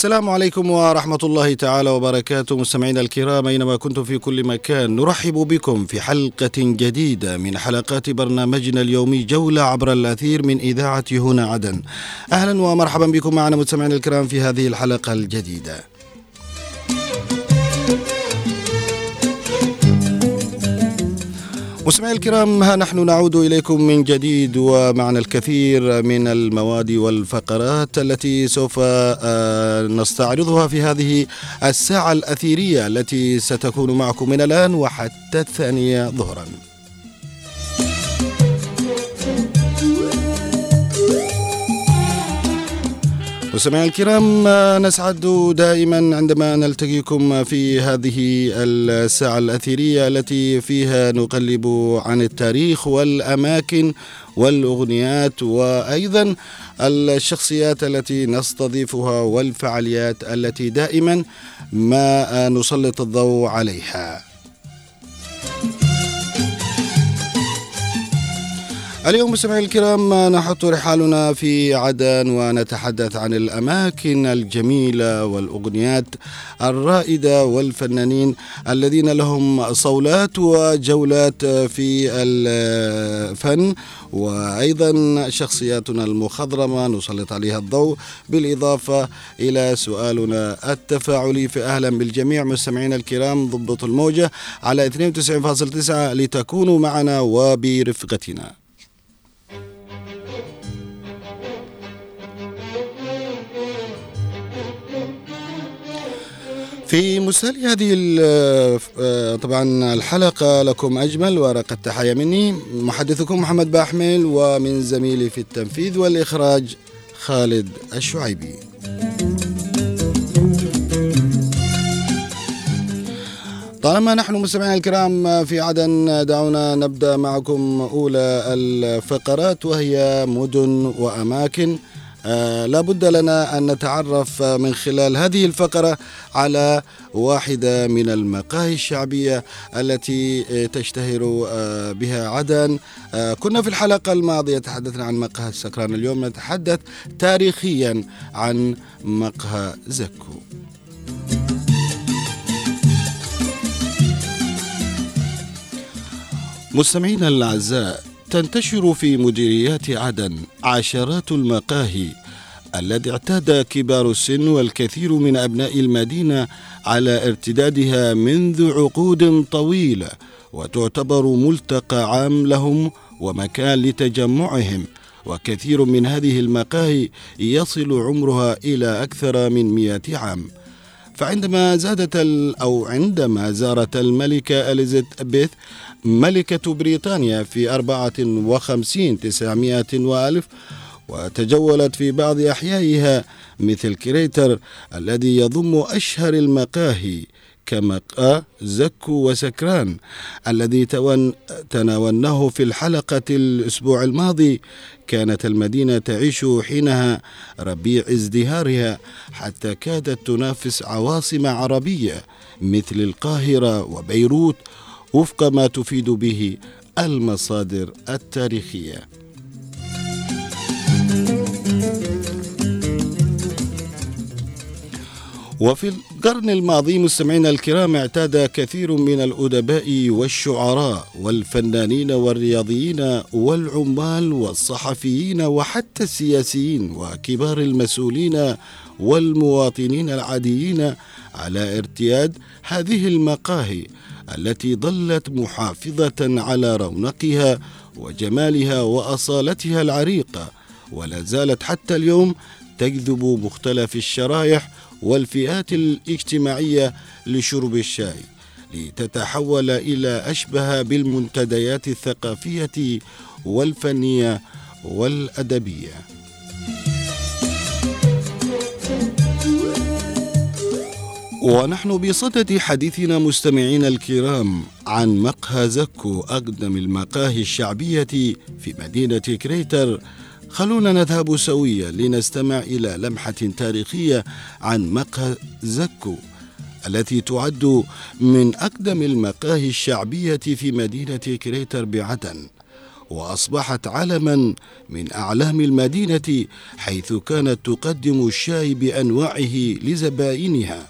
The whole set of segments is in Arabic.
السلام عليكم ورحمة الله تعالى وبركاته. مستمعينا الكرام أينما كنتم في كل مكان نرحب بكم في حلقة جديدة من حلقات برنامجنا اليومي جولة عبر الأثير من إذاعة هنا عدن. أهلا ومرحبا بكم معنا مستمعينا الكرام في هذه الحلقة الجديدة. مستمعي الكرام ها نحن نعود إليكم من جديد ومعنا الكثير من المواد والفقرات التي سوف آه، نستعرضها في هذه الساعة الأثيرية التي ستكون معكم من الآن وحتى الثانية ظهراً. مستمعينا الكرام نسعد دائما عندما نلتقيكم في هذه الساعة الأثيرية التي فيها نقلب عن التاريخ والأماكن والأغنيات وأيضا الشخصيات التي نستضيفها والفعاليات التي دائما ما نسلط الضوء عليها. اليوم مستمعي الكرام نحط رحالنا في عدن ونتحدث عن الأماكن الجميلة والأغنيات الرائدة والفنانين الذين لهم صولات وجولات في الفن وأيضا شخصياتنا المخضرمة نسلط عليها الضوء بالإضافة إلى سؤالنا التفاعلي فأهلا بالجميع. مستمعينا الكرام ضبط الموجة على 92.9 لتكونوا معنا وبرفقتنا. في مسال هذه آه، طبعا الحلقة لكم أجمل ورقة تحية مني محدثكم محمد باحمل ومن زميلي في التنفيذ والإخراج خالد الشعيبي. طالما نحن مستمعينا الكرام في عدن دعونا نبدأ معكم أولى الفقرات وهي مدن وأماكن. آه لابد لنا أن نتعرف من خلال هذه الفقرة على واحدة من المقاهي الشعبية التي تشتهر آه بها عدن. آه كنا في الحلقة الماضية تحدثنا عن مقهى السكران اليوم نتحدث تاريخيا عن مقهى زكو. مستمعينا الأعزاء تنتشر في مديريات عدن عشرات المقاهي الذي اعتاد كبار السن والكثير من أبناء المدينة على ارتدادها منذ عقود طويلة وتعتبر ملتقى عام لهم ومكان لتجمعهم. وكثير من هذه المقاهي يصل عمرها إلى أكثر من مئة عام. فعندما زادت أو عندما زارت الملكة إليزابيث ملكة بريطانيا في أربعة وخمسين تسعمائة وألف وتجولت في بعض أحيائها مثل كريتر الذي يضم أشهر المقاهي. كمقا زكو وسكران الذي تناولناه في الحلقة الأسبوع الماضي. كانت المدينة تعيش حينها ربيع ازدهارها حتى كادت تنافس عواصم عربية مثل القاهرة وبيروت وفق ما تفيد به المصادر التاريخية. وفي القرن الماضي مستمعينا الكرام اعتاد كثير من الأدباء والشعراء والفنانين والرياضيين والعمال والصحفيين وحتى السياسيين وكبار المسؤولين والمواطنين العاديين على ارتياد هذه المقاهي التي ظلت محافظة على رونقها وجمالها وأصالتها العريقة ولا زالت حتى اليوم تجذب مختلف الشرائح والفئات الاجتماعية لشرب الشاي لتتحول إلى أشبه بالمنتديات الثقافية والفنية والأدبية. ونحن بصدد حديثنا مستمعينا الكرام عن مقهى زكو أقدم المقاهي الشعبية في مدينة كريتر خلونا نذهب سويا لنستمع إلى لمحة تاريخية عن مقهى زكو التي تعد من أقدم المقاهي الشعبية في مدينة كريتر بعدن وأصبحت علما من أعلام المدينة حيث كانت تقدم الشاي بأنواعه لزبائنها.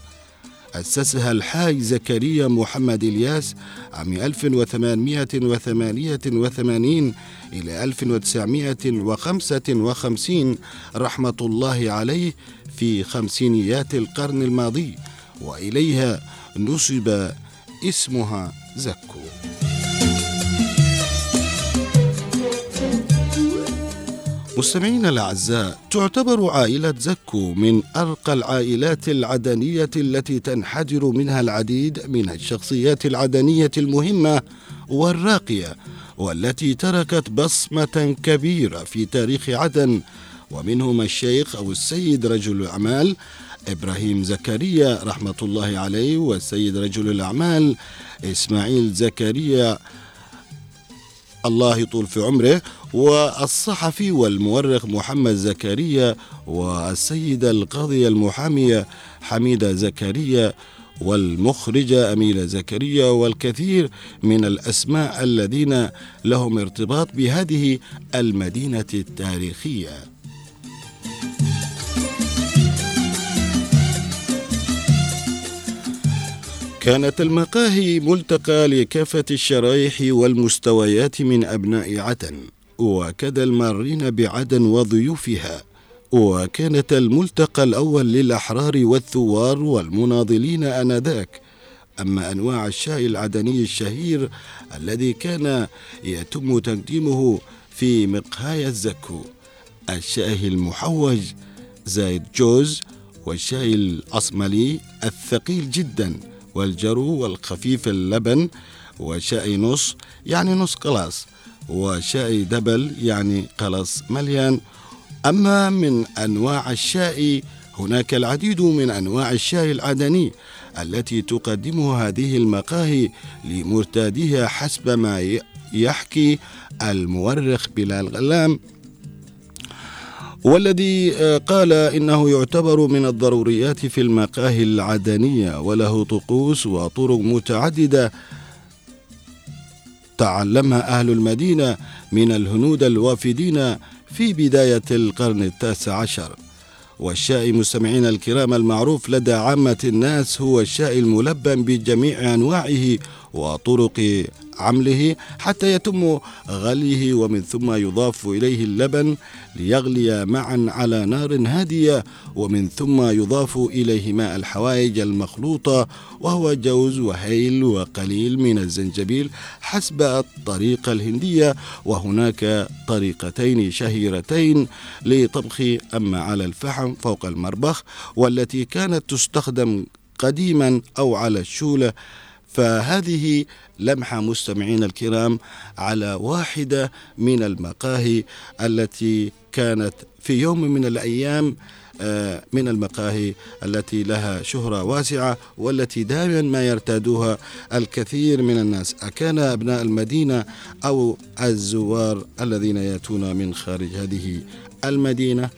أسسها الحاج زكريا محمد إلياس عام 1888 إلى 1955 رحمة الله عليه في خمسينيات القرن الماضي وإليها نسب اسمها زكو. مستمعينا الأعزاء تعتبر عائلة زكو من أرقى العائلات العدنية التي تنحدر منها العديد من الشخصيات العدنية المهمة والراقية والتي تركت بصمة كبيرة في تاريخ عدن ومنهم الشيخ أو السيد رجل الأعمال إبراهيم زكريا رحمة الله عليه والسيد رجل الأعمال إسماعيل زكريا الله يطول في عمره والصحفي والمؤرخ محمد زكريا والسيدة القاضية المحامية حميدة زكريا والمخرجة أميلة زكريا والكثير من الأسماء الذين لهم ارتباط بهذه المدينة التاريخية. كانت المقاهي ملتقى لكافة الشرائح والمستويات من أبناء عدن وكذا المارين بعدن وضيوفها. وكانت الملتقى الأول للأحرار والثوار والمناضلين آنذاك. أما أنواع الشاي العدني الشهير الذي كان يتم تقديمه في مقهاي الزكو الشاي المحوج زايد جوز والشاي الأصملي الثقيل جدا والجرو والخفيف اللبن وشاي نص يعني نص قلاص وشاي دبل يعني قلص مليان أما من أنواع الشاي هناك العديد من أنواع الشاي العدني التي تقدمها هذه المقاهي لمرتاديها حسب ما يحكي المؤرخ بلال غلام. والذي آه، قال إنه يعتبر من الضروريات في المقاهي العدنية وله طقوس وطرق متعددة تعلمها أهل المدينة من الهنود الوافدين في بداية القرن التاسع عشر. والشاي مستمعين الكرام المعروف لدى عامة الناس هو الشاي الملبن بجميع أنواعه وطرق عمله حتى يتم غليه ومن ثم يضاف إليه اللبن ليغلي معا على نار هادية ومن ثم يضاف إليه ماء الحوائج المخلوطة وهو جوز وهيل وقليل من الزنجبيل حسب الطريقة الهندية وهناك طريقتين شهيرتين لطبخ أما على الفحم فوق المربخ والتي كانت تستخدم قديما أو على الشولة فهذه لمحة مستمعين الكرام على واحدة من المقاهي التي كانت في يوم من الأيام آه، من المقاهي التي لها شهرة واسعة والتي دائما ما يرتادوها الكثير من الناس. أكان أبناء المدينة أو الزوار الذين يأتون من خارج هذه المدينة.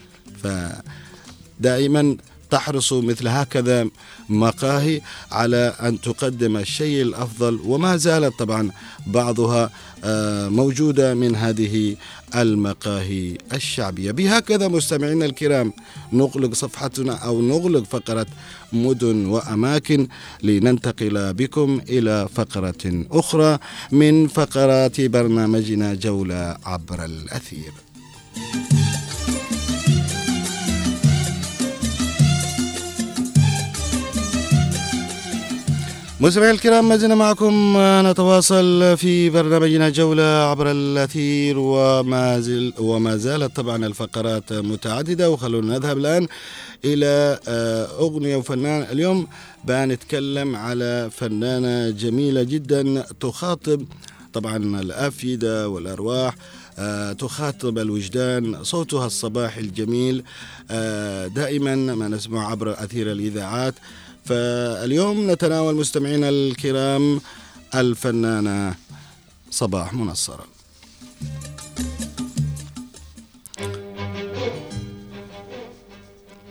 فدائما تحرص مثل هكذا مقاهي على أن تقدم الشيء الأفضل وما زالت طبعا بعضها آه، موجودة من هذه المقاهي الشعبية. بهكذا مستمعينا الكرام نغلق صفحتنا أو نغلق فقرة مدن وأماكن لننتقل بكم إلى فقرة أخرى من فقرات برنامجنا جولة عبر الأثير. مستمعي الكرام ما زلنا معكم نتواصل في برنامجنا جولة عبر الأثير وما زل وما زالت طبعا الفقرات متعددة. وخلونا نذهب الآن إلى آه، أغنية وفنان اليوم. بنتكلم على فنانة جميلة جدا تخاطب طبعا الأفئدة والأرواح آه، تخاطب الوجدان صوتها الصباحي الجميل آه، دائما ما نسمع عبر أثير الإذاعات. فاليوم نتناول مستمعينا الكرام الفنانة صباح منصرة.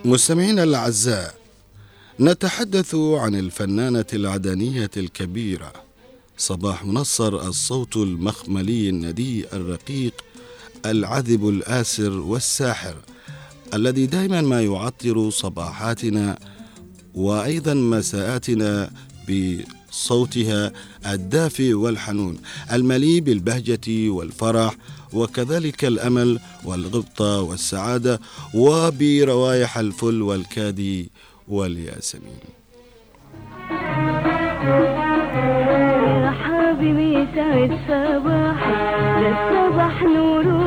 مستمعينا الأعزاء نتحدث عن الفنانة العدنية الكبيرة. صباح منصر الصوت المخملي الندي الرقيق العذب الآسر والساحر الذي دائما ما يعطر صباحاتنا وأيضا مساءاتنا بصوتها الدافئ والحنون المليء بالبهجة والفرح وكذلك الأمل والغبطة والسعادة وبروائح الفل والكادي والياسمين. يا حبيبي سعد صباح للصباح نور وبهاء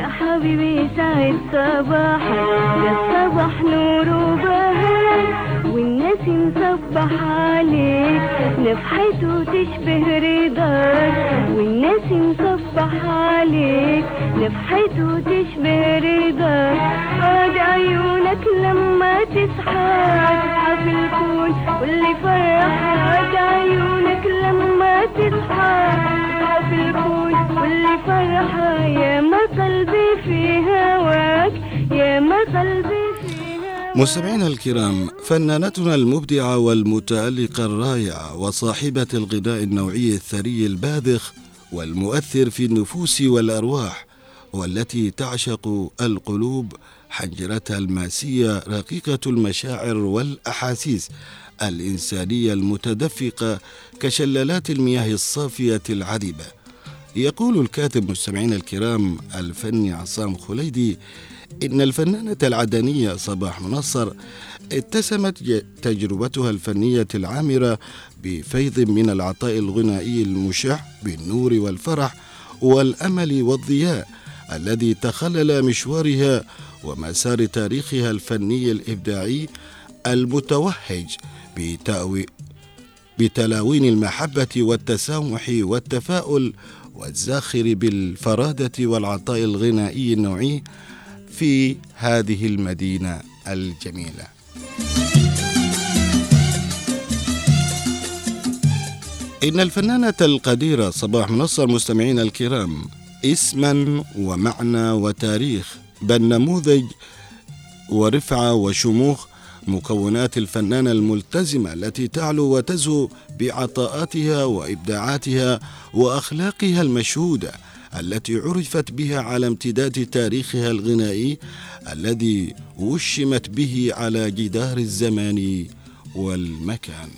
يا حبيبي سعد صباح. للصباح نور وبهاء والناس مصبح عليك. نفحته تشبه رضاك والناس مصبح عليك. نفحته تشبه رضاك. عاد عيونك لما تصحى تصحى في الكون واللي فرح. عاد عيونك لما تصحى الكون واللي فرح يا ما قلبي في هواك يا ما قلبي في هواك مستمعينا الكرام فنانتنا المبدعة والمتألقة الرائعة وصاحبة الغذاء النوعي الثري الباذخ والمؤثر في النفوس والأرواح والتي تعشق القلوب حنجرتها الماسية رقيقة المشاعر والأحاسيس. الإنسانية المتدفقة كشلالات المياه الصافية العذبة. يقول الكاتب مستمعينا الكرام الفني عصام خليدي إن الفنانة العدنية صباح منصر اتسمت تجربتها الفنية العامرة بفيض من العطاء الغنائي المشع بالنور والفرح والأمل والضياء الذي تخلل مشوارها ومسار تاريخها الفني الإبداعي المتوهج بتأوي بتلاوين المحبة والتسامح والتفاؤل والزاخر بالفرادة والعطاء الغنائي النوعي في هذه المدينة الجميلة. إن الفنانة القديرة صباح منصر مستمعين الكرام اسما ومعنى وتاريخ بل نموذج ورفعة وشموخ مكونات الفنانة الملتزمة التي تعلو وتزهو بعطاءاتها وإبداعاتها وأخلاقها المشهودة التي عرفت بها على امتداد تاريخها الغنائي الذي وشمت به على جدار الزمان والمكان.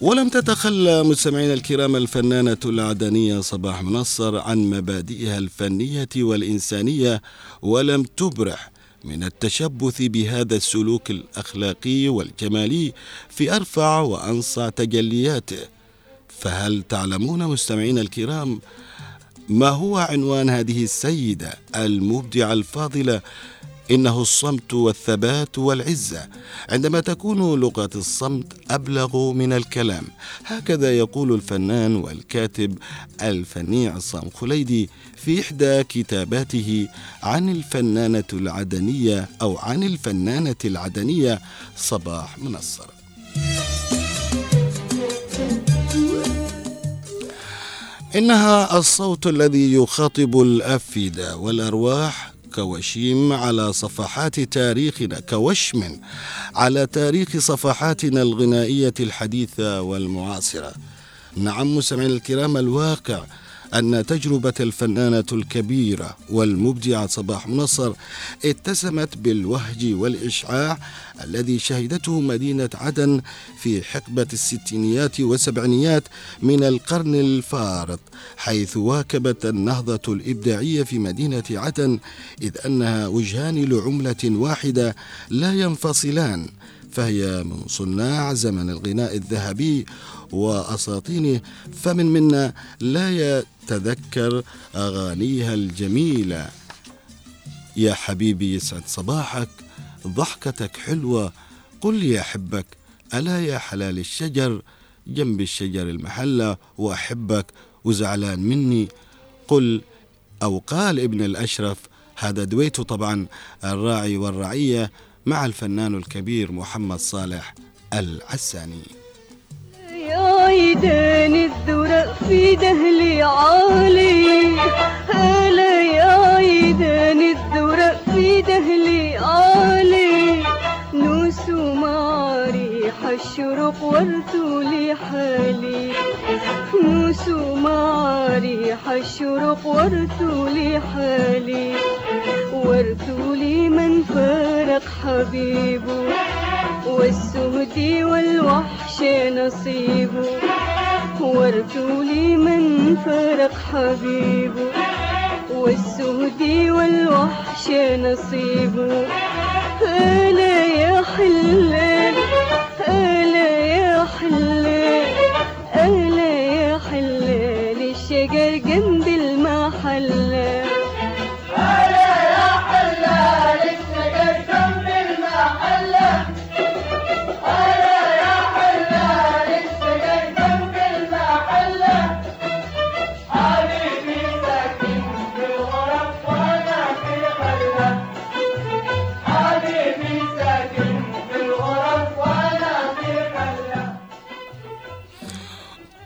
ولم تتخلى مستمعينا الكرام الفنانة العدنية صباح منصر عن مبادئها الفنية والإنسانية ولم تبرح من التشبث بهذا السلوك الأخلاقي والجمالي في أرفع وأنصع تجلياته. فهل تعلمون مستمعينا الكرام ما هو عنوان هذه السيدة المبدعة الفاضلة إنه الصمت والثبات والعزة. عندما تكون لغة الصمت أبلغ من الكلام. هكذا يقول الفنان والكاتب الفني عصام خليدي في إحدى كتاباته عن الفنانة العدنية أو عن الفنانة العدنية صباح منصر. إنها الصوت الذي يخاطب الأفئدة والأرواح كوشيم على صفحات تاريخنا كوشم على تاريخ صفحاتنا الغنائية الحديثة والمعاصرة. نعم مستمعينا الكرام الواقع أن تجربة الفنانة الكبيرة والمبدعة صباح منصر اتسمت بالوهج والإشعاع الذي شهدته مدينة عدن في حقبة الستينيات والسبعينيات من القرن الفارط حيث واكبت النهضة الإبداعية في مدينة عدن إذ أنها وجهان لعملة واحدة لا ينفصلان فهي من صناع زمن الغناء الذهبي وأساطينه فمن منا لا يتذكر أغانيها الجميلة. يا حبيبي يسعد صباحك ضحكتك حلوة. قل لي أحبك ألا يا حلال الشجر؟ جنب الشجر المحلة وأحبك وزعلان مني. قل أو قال ابن الأشرف هذا دويته طبعا الراعي والرعية مع الفنان الكبير محمد صالح العساني. يا عيدان الذرق في دهلي عالي. هلا يا عيدان الذرق في دهلي عالي. نوس ومعاري حالشروق ورثولي حالي. موس ومعاري حالشروق ورثولي حالي. ورثولي من فارق حبيبه. والسهد والوحش نصيبه ورثولي من فارق حبيبه والسهد والوحش نصيبه ألا يا حلال ألا يا حلال.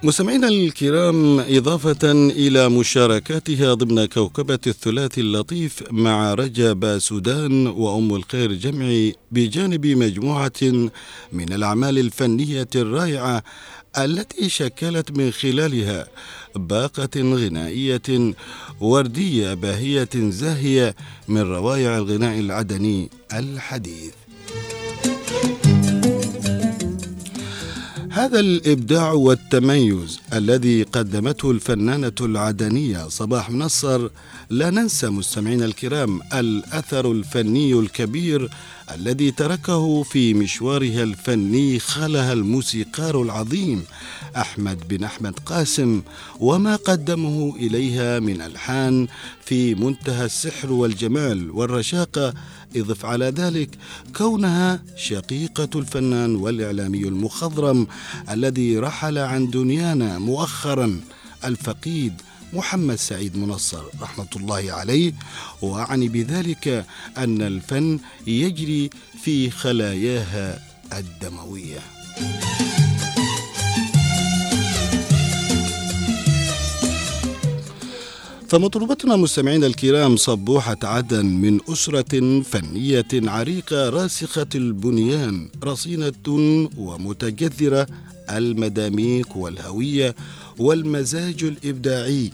مستمعينا الكرام إضافة إلى مشاركاتها ضمن كوكبة الثلاثي اللطيف مع رجب سودان وأم الخير جمعي بجانب مجموعة من الأعمال الفنية الرائعة التي شكلت من خلالها باقة غنائية وردية باهية زاهية من روائع الغناء العدني الحديث. هذا الإبداع والتميز الذي قدمته الفنانة العدنية صباح منصر لا ننسى مستمعينا الكرام الأثر الفني الكبير الذي تركه في مشوارها الفني خلها الموسيقار العظيم أحمد بن أحمد قاسم وما قدمه إليها من ألحان في منتهى السحر والجمال والرشاقة اضف على ذلك كونها شقيقة الفنان والإعلامي المخضرم الذي رحل عن دنيانا مؤخرا الفقيد محمد سعيد منصر رحمة الله عليه. وأعني بذلك أن الفن يجري في خلاياها الدموية. فمطلوبتنا مستمعينا الكرام صبوحة عدن من أسرة فنية عريقة راسخة البنيان رصينة ومتجذرة المداميك والهوية والمزاج الإبداعي.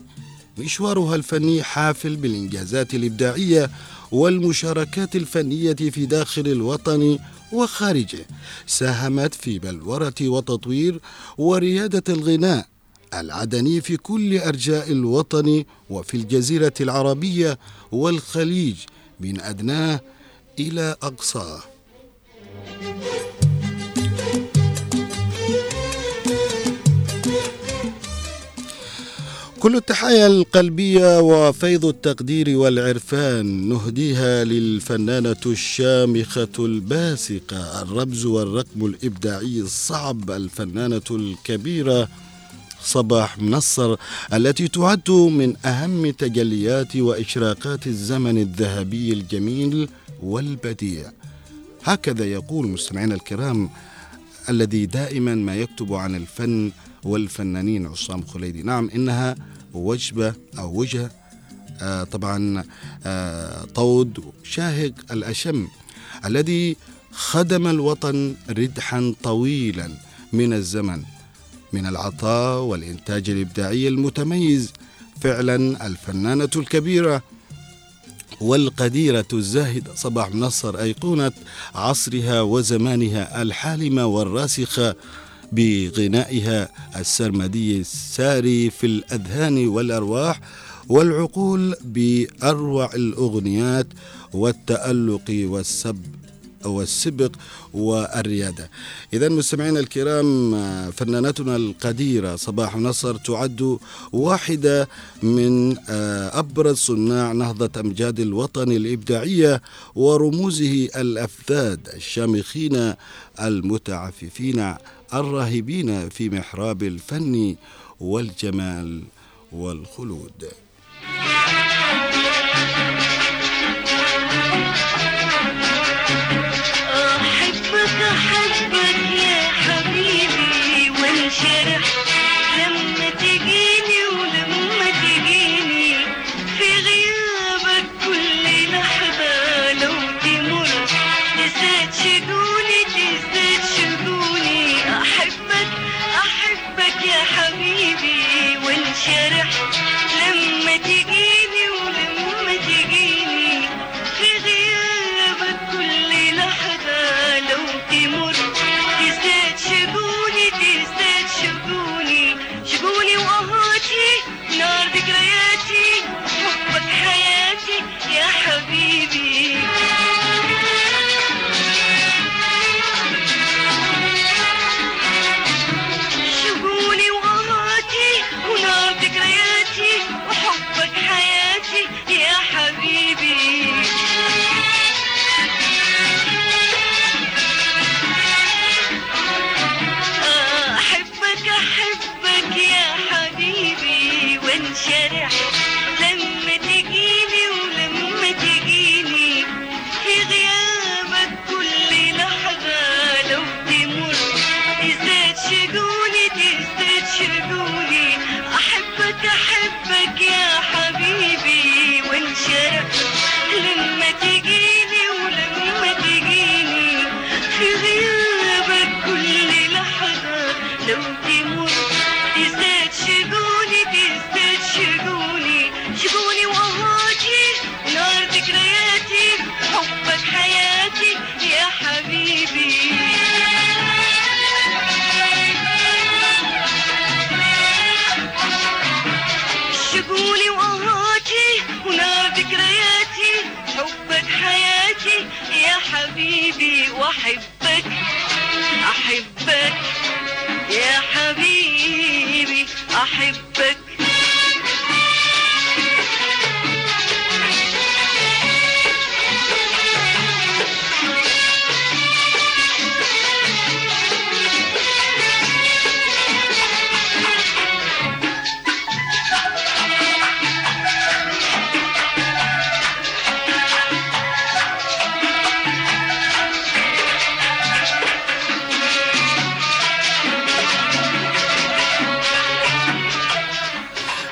مشوارها الفني حافل بالإنجازات الإبداعية والمشاركات الفنية في داخل الوطن وخارجه. ساهمت في بلورة وتطوير وريادة الغناء العدني في كل أرجاء الوطن وفي الجزيرة العربية والخليج من ادناه إلى اقصاه كل التحايا القلبية وفيض التقدير والعرفان نهديها للفنانة الشامخة الباسقة الرمز والرقم الإبداعي الصعب الفنانة الكبيرة صباح منصر التي تعد من أهم تجليات وإشراقات الزمن الذهبي الجميل والبديع. هكذا يقول مستمعينا الكرام الذي دائما ما يكتب عن الفن والفنانين عصام خليدي. نعم إنها وجبة أو وجه آه طبعا آه طود شاهق الأشم الذي خدم الوطن ردحا طويلا من الزمن. من العطاء والإنتاج الإبداعي المتميز. فعلا الفنانة الكبيرة والقديرة الزاهدة صباح منصر أيقونة عصرها وزمانها الحالمة والراسخة بغنائها السرمدي الساري في الأذهان والأرواح والعقول بأروع الأغنيات والتألق والسب والسبق والريادة. إذا مستمعينا الكرام فنانتنا القديرة صباح نصر تعد واحدة من أبرز صناع نهضة أمجاد الوطن الإبداعية ورموزه الأفذاذ الشامخين المتعففين الراهبين في محراب الفن والجمال والخلود. pelos últimos حبيبي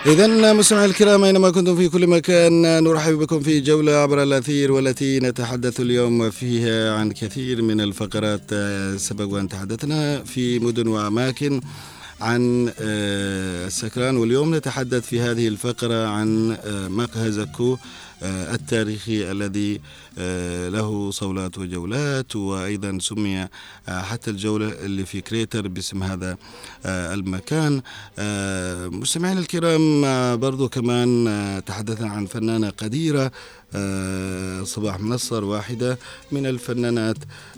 إذا مستمعي الكرام أينما كنتم في كل مكان نرحب بكم في جولة عبر الأثير والتي نتحدث اليوم فيها عن كثير من الفقرات. سبق وأن تحدثنا في مدن وأماكن عن آه، السكران واليوم نتحدث في هذه الفقرة عن آه، مقهى زكو آه، التاريخي الذي له صولات وجولات وأيضا سمي آه، حتى الجولة اللي في كريتر باسم هذا آه، المكان. آه، مستمعينا الكرام آه، برضو كمان آه، تحدثنا عن فنانة قديرة آه، صباح منصر واحدة من الفنانات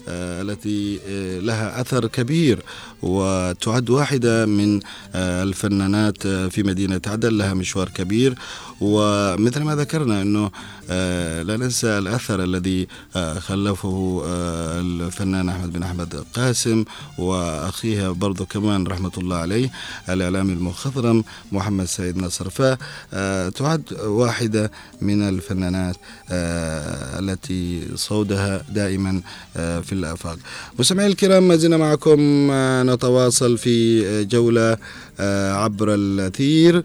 آه، التي آه، لها أثر كبير وتعد واحدة من آه، الفنانات آه، في مدينة عدن لها مشوار كبير. ومثل ما ذكرنا أنه آه، لا ننسى الأثر الذي آه، خلفه آه، الفنان أحمد بن أحمد قاسم وأخيها برضو كمان رحمة الله عليه الإعلامي المخضرم محمد سيد نصر. فتعد واحدة من الفنانات. آه، التي صودها دائما آه، في الآفاق. مستمعي الكرام ما زلنا معكم آه، نتواصل في آه، جولة آه، عبر الأثير.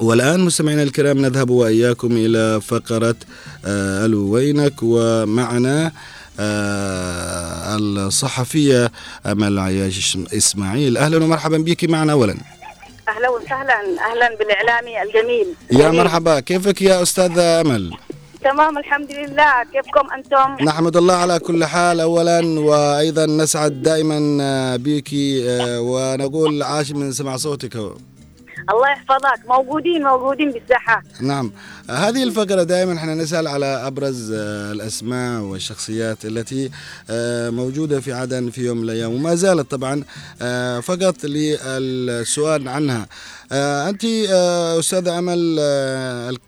والآن مستمعينا الكرام نذهب وإياكم إلى فقرة آه، ألو وينك ومعنا آه، الصحفية أمل عياش إسماعيل. أهلا ومرحبا بك معنا أولا. أهلا وسهلا. أهلا بالاعلامي الجميل. يا. مرحبا. كيفك يا أستاذة أمل؟ تمام الحمد لله. كيفكم أنتم؟ نحمد الله على كل حال. أولا وأيضا نسعد دائما بك آه، ونقول عاش من سمع صوتك. الله يحفظك. موجودين موجودين بالساحة. نعم. هذه الفقرة دائما إحنا نسأل على أبرز آه، الأسماء والشخصيات التي آه، موجودة في عدن في يوم من الأيام. وما زالت طبعا آه، فقط للسؤال عنها. أنت أستاذة أمل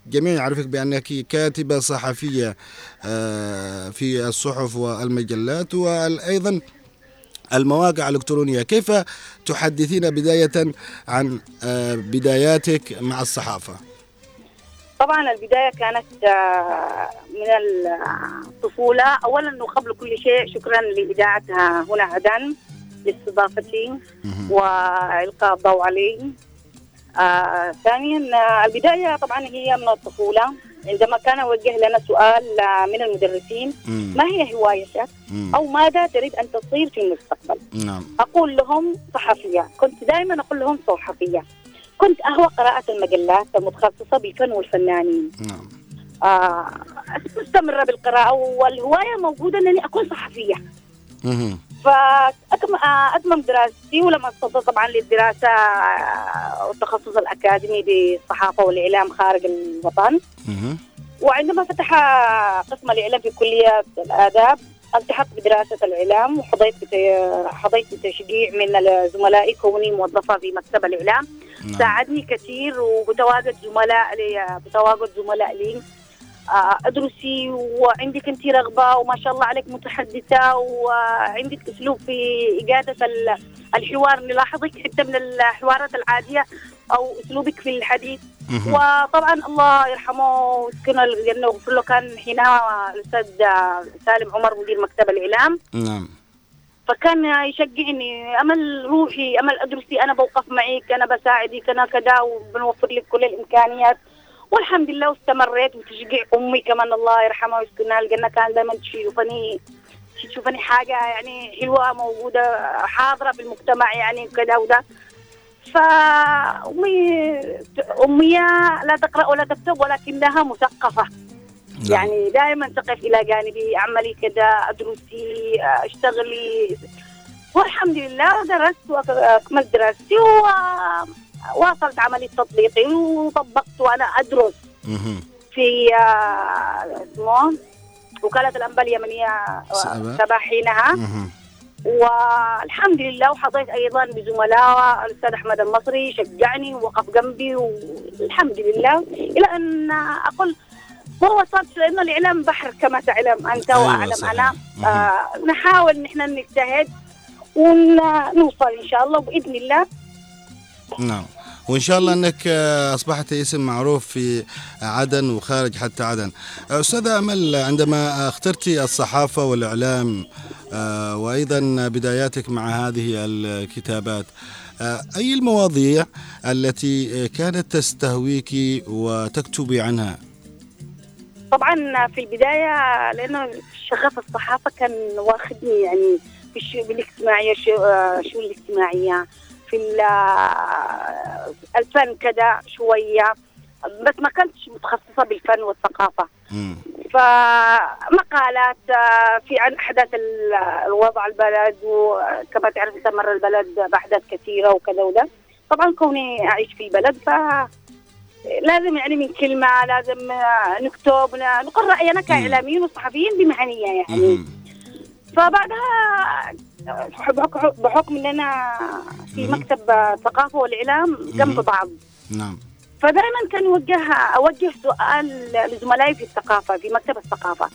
الجميع يعرفك بأنك كاتبة صحفية في الصحف والمجلات وأيضا المواقع الإلكترونية. كيف تحدثين بداية عن آه، بداياتك مع الصحافة؟ طبعا البداية كانت آه، من الطفولة. اولا وقبل كل شيء شكرا لإذاعتها هنا عدن لاستضافتي مهم. وإلقاء الضوء علي. آه ثانيا البداية طبعا هي من الطفولة. عندما كان يوجه لنا سؤال من المدرسين مم. ما هي هوايتك. أو ماذا تريد أن تصير في المستقبل؟ نعم. أقول لهم صحفية. كنت دائما أقول لهم صحفية. كنت أهوى قراءة المجلات المتخصصة بالفن والفنانين. نعم. آه مستمره بالقراءة والهواية موجودة أنني أكون صحفية. فأتمم دراستي ولما استطعت طبعا للدراسة آه، والتخصص الأكاديمي بالصحافة والإعلام خارج الوطن. وعندما فتح قسم الإعلام في كلية الآداب التحقت بدراسة الإعلام وحظيت حظيت بتشجيع من زملائي كوني موظفة في مكتب الإعلام نعم. ساعدني كثير وبتواجد زملاء لي بتواجد زملاء لي آه، أدرسي وعندك أنت رغبة وما شاء الله عليك متحدثة وعندك أسلوب في اجاده ال- الحوار نلاحظك حتى من الحوارات العادية أو أسلوبك في الحديث. وطبعا الله يرحمه ويسكنه الجنة ويغفر له. كان حينها الأستاذ سالم عمر مدير مكتب الإعلام. نعم. فكان يشجعني أمل روحي أمل أدرسي. أنا بوقف معك أنا بساعدك أنا كذا وبنوفر لك كل الإمكانيات. والحمد لله واستمريت وتشجيع أمي كمان الله يرحمها ويسكنها الجنة. كان دائما تشوفني تشوفني حاجة يعني حلوة موجودة حاضرة في المجتمع يعني كذا وده فأمي أمي لا تقرأ ولا تكتب ولكنها مثقفة. نعم. يعني دائما تقف إلى جانبي أعملي كذا أدرسي أشتغلي. والحمد لله درست واكملت دراستي وواصلت عملية تطبيقي وطبقت وأنا أدرس. في آه، اسمه وكالة الانباء اليمنيه آه، سبا. سبا حينها مهم. والحمد لله وحظيت أيضا بزملاء الأستاذ أحمد المصري شجعني ووقف جنبي والحمد لله إلى أن أقول ما وصلت لأنه الإعلام بحر كما تعلم أنت أيوة وأعلم صحيح. أنا. آه نحاول ان إحنا نجتهد ونوصل إن شاء الله باذن الله نعم. وإن شاء الله أنك آه، أصبحت اسم معروف في عدن وخارج حتى عدن. آه، أستاذة أمل عندما اخترت الصحافة والإعلام آه، وأيضا بداياتك مع هذه الكتابات أي المواضيع التي كانت تستهويك وتكتبي عنها؟ طبعا في البداية لأنه شغف الصحافة كان واخدني يعني في الشيء بالاجتماعيه شو- الاجتماعية. في ال- الفن كذا شوية بس ما كنتش متخصصة بالفن والثقافة مم. فمقالات آه، في عن أحداث ال- الوضع البلد وكما تعرف استمر البلد بأحداث كثيرة وكذا وده طبعا كوني أعيش في البلد ف لازم يعني من كلمة لازم آه، نكتب نقول رأينا كإعلاميين وصحفيين بمهنيه يعني مم. فبعدها بحكم بحكم اننا في. مكتب آه، الثقافه والإعلام جنب. بعض نعم فدائما كان يوجه أوجه سؤال لزملائي في الثقافة في مكتب الثقافة.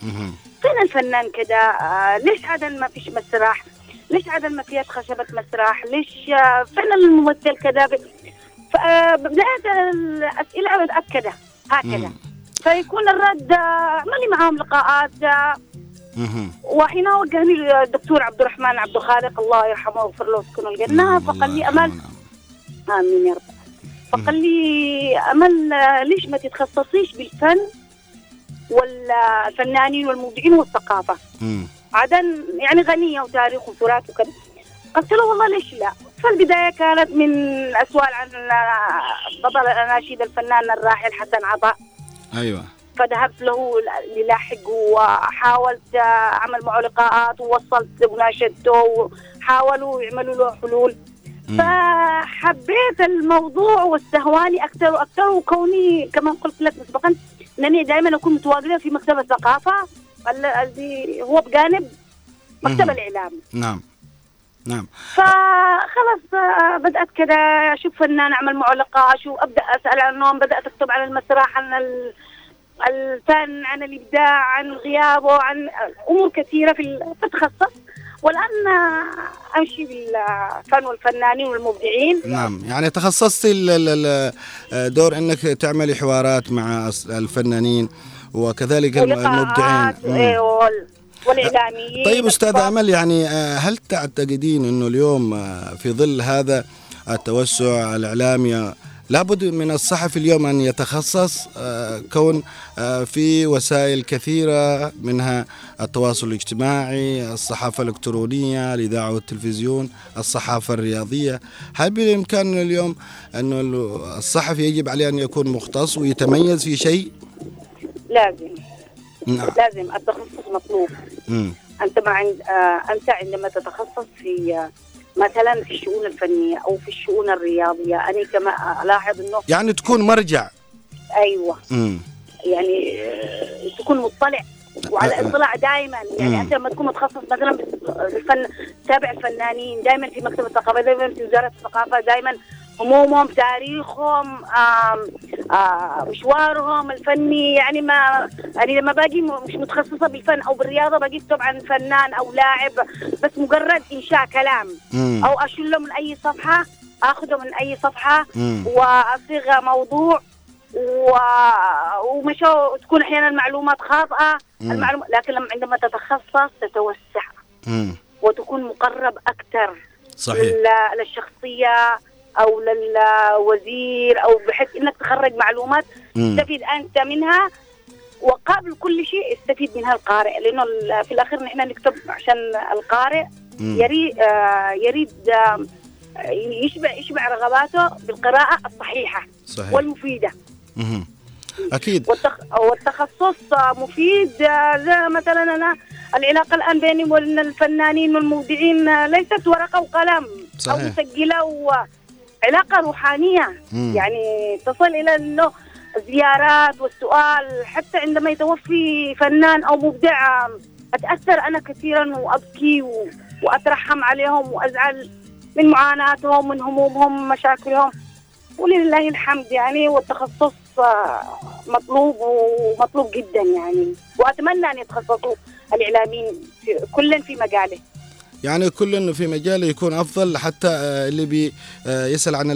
فين الفنان كده آه ليش عدن ما فيش مسرح ليش عدن ما فيها خشبة مسرح ليش آه فين الممثل كده فبداية الأسئلة متأكدة هكذا مم. فيكون الرد آه، عملي معاهم لقاءات آه،. وحين وجهني الدكتور عبد الرحمن عبد الخالق الله يرحمه ويغفر له ويسكنه الجنة نعم، فقال لي أمل. نعم. آمين يا رب. فقال لي أمل آه، ليش ما تتخصصيش بالفن والفنانين والمبدعين والثقافة؟ مم. عدن يعني غنية وتاريخ وتراث وكذا. قلت له والله ليش لا؟ فالبداية كانت من السؤال عن بطل الأناشيد الفنان الراحل حسن عطاء. أيوة. فذهبت له للاحق وحاولت أعمل معه لقاءات ووصلت مناشدته وحاولوا يعملوا له حلول مم. فحبيت الموضوع واستهواني أكثر وأكثر وكوني كما قلت لك مسبقا إنني دائما أكون متواجدة في مكتب الثقافة الذي هو بجانب مكتب. الإعلام نعم نعم فخلاص آه، بدأت كذا أشوف فنان أعمل معه لقاء أشوف ابدا اسال عنهم بدأت أكتب عن المسرح عن ال- الفن عن الإبداع عن غيابه عن أمور كثيرة في ال- فتخصص والآن أمشي بالفن والفنانين والمبدعين. نعم. يعني تخصصتي دور إنك تعملي حوارات مع الفنانين وكذلك الم- المبدعين. إيه، وال- والإعلاميين. طيب أستاذ امل يعني آه، هل تعتقدين إنه اليوم آه، في ظل هذا التوسع الإعلامي لابد من الصحفي اليوم أن يتخصص آه، كون آه، في وسائل كثيرة منها التواصل الاجتماعي، الصحافة الإلكترونية، الإذاعة والتلفزيون، الصحافة الرياضية، هل بالإمكان اليوم انه الصحفي يجب عليه أن يكون مختص ويتميز في شيء؟ لازم نعم. لازم التخصص مطلوب مم. أنت ما عند آه، أنت عندما تتخصص في مثلا في الشؤون الفنية أو في الشؤون الرياضية أنا كما ألاحظ إنه يعني تكون مرجع. أيوه مم. يعني آه، تكون مطلع وعلى أه. اطلاع دائما. يعني أنت لما تكون متخصص مثلا بالفن تابع الفنانين دائما في مكتب الثقافة دائما في وزارة الثقافة دائما همومهم تاريخهم آم آم مشوارهم الفني يعني ما يعني لما باجي مش متخصصة بالفن أو بالرياضة باجي طبعا فنان أو لاعب بس مجرد إنشاء كلام مم. أو اشله من اي صفحة اخذه من اي صفحة مم. وأصيغ موضوع و... ومشوا تكون أحيانا المعلومات خاطئة مم. المعلومات لكن لما عندما تتخصص تتوسع مم. وتكون مقرب أكثر صحيح لل... للشخصية أو للوزير أو بحيث إنك تخرج معلومات مم. تستفيد أنت منها وقبل كل شيء يستفيد منها القارئ لأنه في الأخير نحن نكتب عشان القارئ مم. يريد آه يريد آه يشبع يشبع رغباته بالقراءة الصحيحة صحيح والمفيدة مهم. أكيد والتخ... والتخصص مفيد آه، زي مثلا أنا العلاقة الآن بيني وبين الفنانين والمبدعين آه، ليست ورقة وقلم أو صحيح. مسجلة وعلاقة روحانية. مم. يعني تصل إلى أنه زيارات والسؤال حتى عندما يتوفي فنان أو مبدع أتأثر أنا كثيرا وأبكي و... وأترحم عليهم وأزعل من معاناتهم من همومهم مشاكلهم. ولله الحمد يعني والتخصص آه، مطلوب ومطلوب جدا يعني. وأتمنى أن يتخصصوا الإعلاميين في كل في مجاله. يعني كل إنه في مجال يكون أفضل حتى آه، اللي بي آه، يسأل عن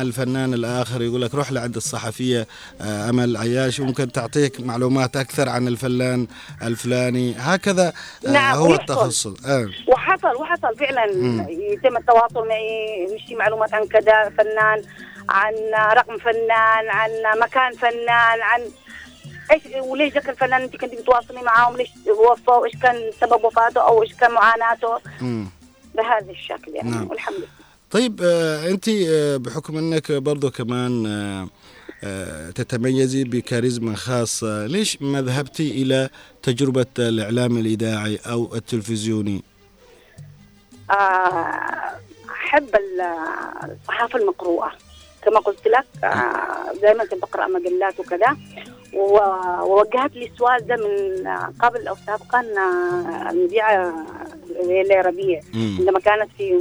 الفنان الآخر يقول لك روح لعند الصحفية آه، أمل عياش ممكن تعطيك معلومات أكثر عن الفنان الفلاني هكذا نعم، هو ويحصل. التخصص آه. وحصل وحصل فعلا مم. يتم التواصل معي يمشي معلومات عن كذا فنان عن رقم فنان عن مكان فنان عن إيش وليش ذاك الفنان انت كنت بتواصلي معاهم؟ ليش وفى وايش كان سبب وفاته أو إيش كان معاناته؟ مم. بهذا الشكل يعني نعم. والحمد لله. طيب آه، أنت آه، بحكم إنك برضو كمان آه، تتميزي بكاريزما خاصة ليش ما ذهبتي إلى تجربة الإعلام الإذاعي أو التلفزيوني؟ آه، أحب ال- الصحافة المقروءة. كما قلت لك آه، دائما كنت بقرأ مجلات وكذا. ووجهت لي السؤال ده من آه، قبل أو سابقا آه، المذيعة ليلى ربيع. عندما كانت في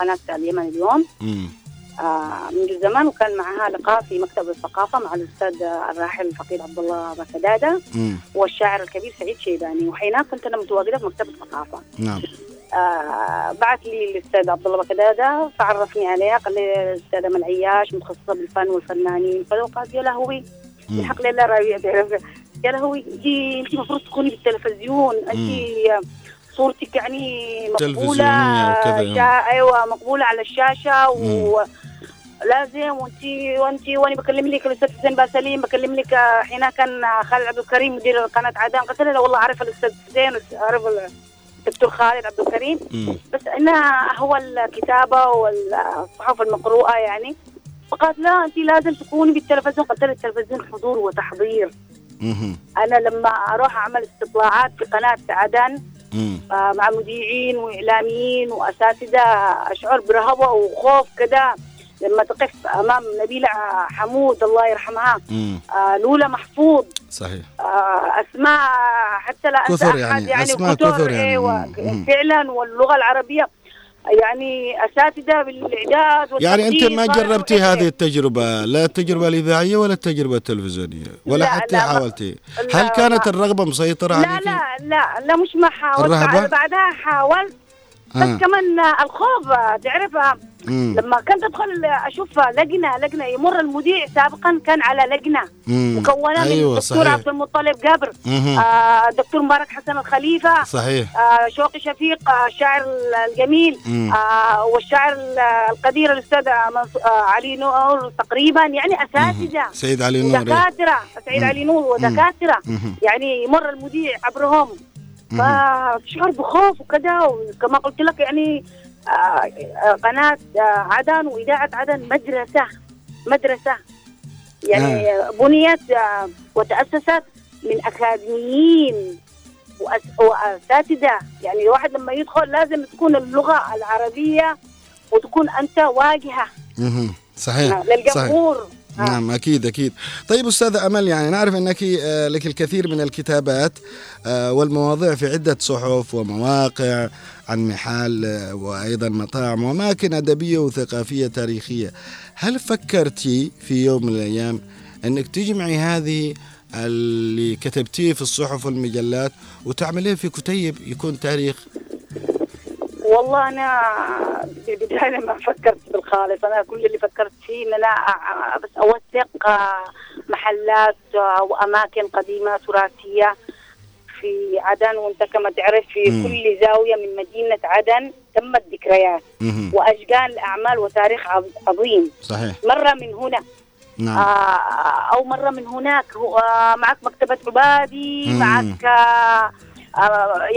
قناة اليمن اليوم. آه، منذ زمان وكان معها لقاء في مكتب الثقافة مع الأستاذ الراحل الفقير عبد الله بكداده مم. والشاعر الكبير سعيد شيباني. وحينها كنت أنا متواجدة في مكتب الثقافة. نعم. آه بعث لي الأستاذ عبد الله بكداده فعرفني عليها قال لي الأستاذة من عياش متخصصة بالفن والفنانين فقالت يا لهوي. الحق لله راوية تعرف يا لهوي انت انت المفروض تكوني بالتلفزيون انت صورتك يعني مقبولة وكذا. شا... أيوه مقبولة على الشاشة و لازم وانت وانت وأنا بكلم لك الأستاذ حسين باسليم بكلم لك آه، حينها كان آه، خالد عبد الكريم مدير قناه عدن قلت له لا والله اعرف الأستاذ حسين اعرف الدكتور خالد عبد الكريم. بس إنها هو الكتابة والصحافه المقروءة يعني. فقالت لا انت لازم تكوني بالتلفزيون. قلت لها التلفزيون حضور وتحضير. أنا لما أروح أعمل استطلاعات في قناة عدن مع مذيعين وإعلاميين وأساتذة أشعر برهبة وخوف كذا لما تقف أمام نبيله حمود الله يرحمها. آه، لولا محفوظ صحيح آه، أسماء حتى لا كثر أحد يعني، أسماء كثر، يعني. مم. فعلا واللغة العربية يعني أساتذة بالإعداد يعني والتقدير ما جربتي إيه. هذه التجربة لا التجربة الإذاعية ولا التجربة التلفزيونية ولا لا، حتى لا، حاولتي هل كانت ما- الرغبة مسيطرة لا عليك؟ لا لا لا مش ما حاولت بعدها حاولت بس آه. كمان الخوف تعرف. لما كنت أدخل أشوف لجنة لجنة يمر المذيع سابقا كان على لجنة مم. مكونة أيوة من الدكتور صحيح عبد المطلب جابر مهم. آه دكتور مبارك حسن الخليفة صحيح آه شوقي شفيق آه الشاعر الجميل مم. آه والشاعر ال- القدير الأستاذ آه علي نور تقريبا يعني أساتذة سيد علي نور إيه. ودكاترة سعيد مم. علي نور ودكاترة. يعني يمر المذيع عبرهم فتشعر بخوف وكذا وكما قلت لك يعني آه، آه، قناة آه، عدن وإذاعة عدن مدرسة مدرسة. يعني بنيت آه، وتأسست من أكاديميين وأس- وأساتذة. يعني الواحد لما يدخل لازم تكون اللغة العربية وتكون أنت واجهة. صحيح. صحيح للجمهور. آه. نعم أكيد أكيد طيب أستاذة أمل يعني نعرف أنك آه، لك الكثير من الكتابات آه، والمواضيع في عدة صحف ومواقع عن محال وأيضا مطاعم وأماكن أدبية وثقافية تاريخية هل فكرتي في يوم من الأيام أنك تجمعي هذه اللي كتبتيه في الصحف والمجلات وتعمليه في كتيب يكون تاريخ والله أنا بالبدايه ما فكرت بالخالص أنا كل اللي فكرت فيه إن أنا بس أوثق آه، محلات آه، واماكن قديمة تراثية في عدن وانت كما تعرف في مم. كل زاوية من مدينة عدن تمت ذكريات. واشجان الأعمال وتاريخ عظ- عظيم صحيح مرة من هنا نعم آه، أو مرة من هناك آه، معك مكتبة عبادي. معك آه،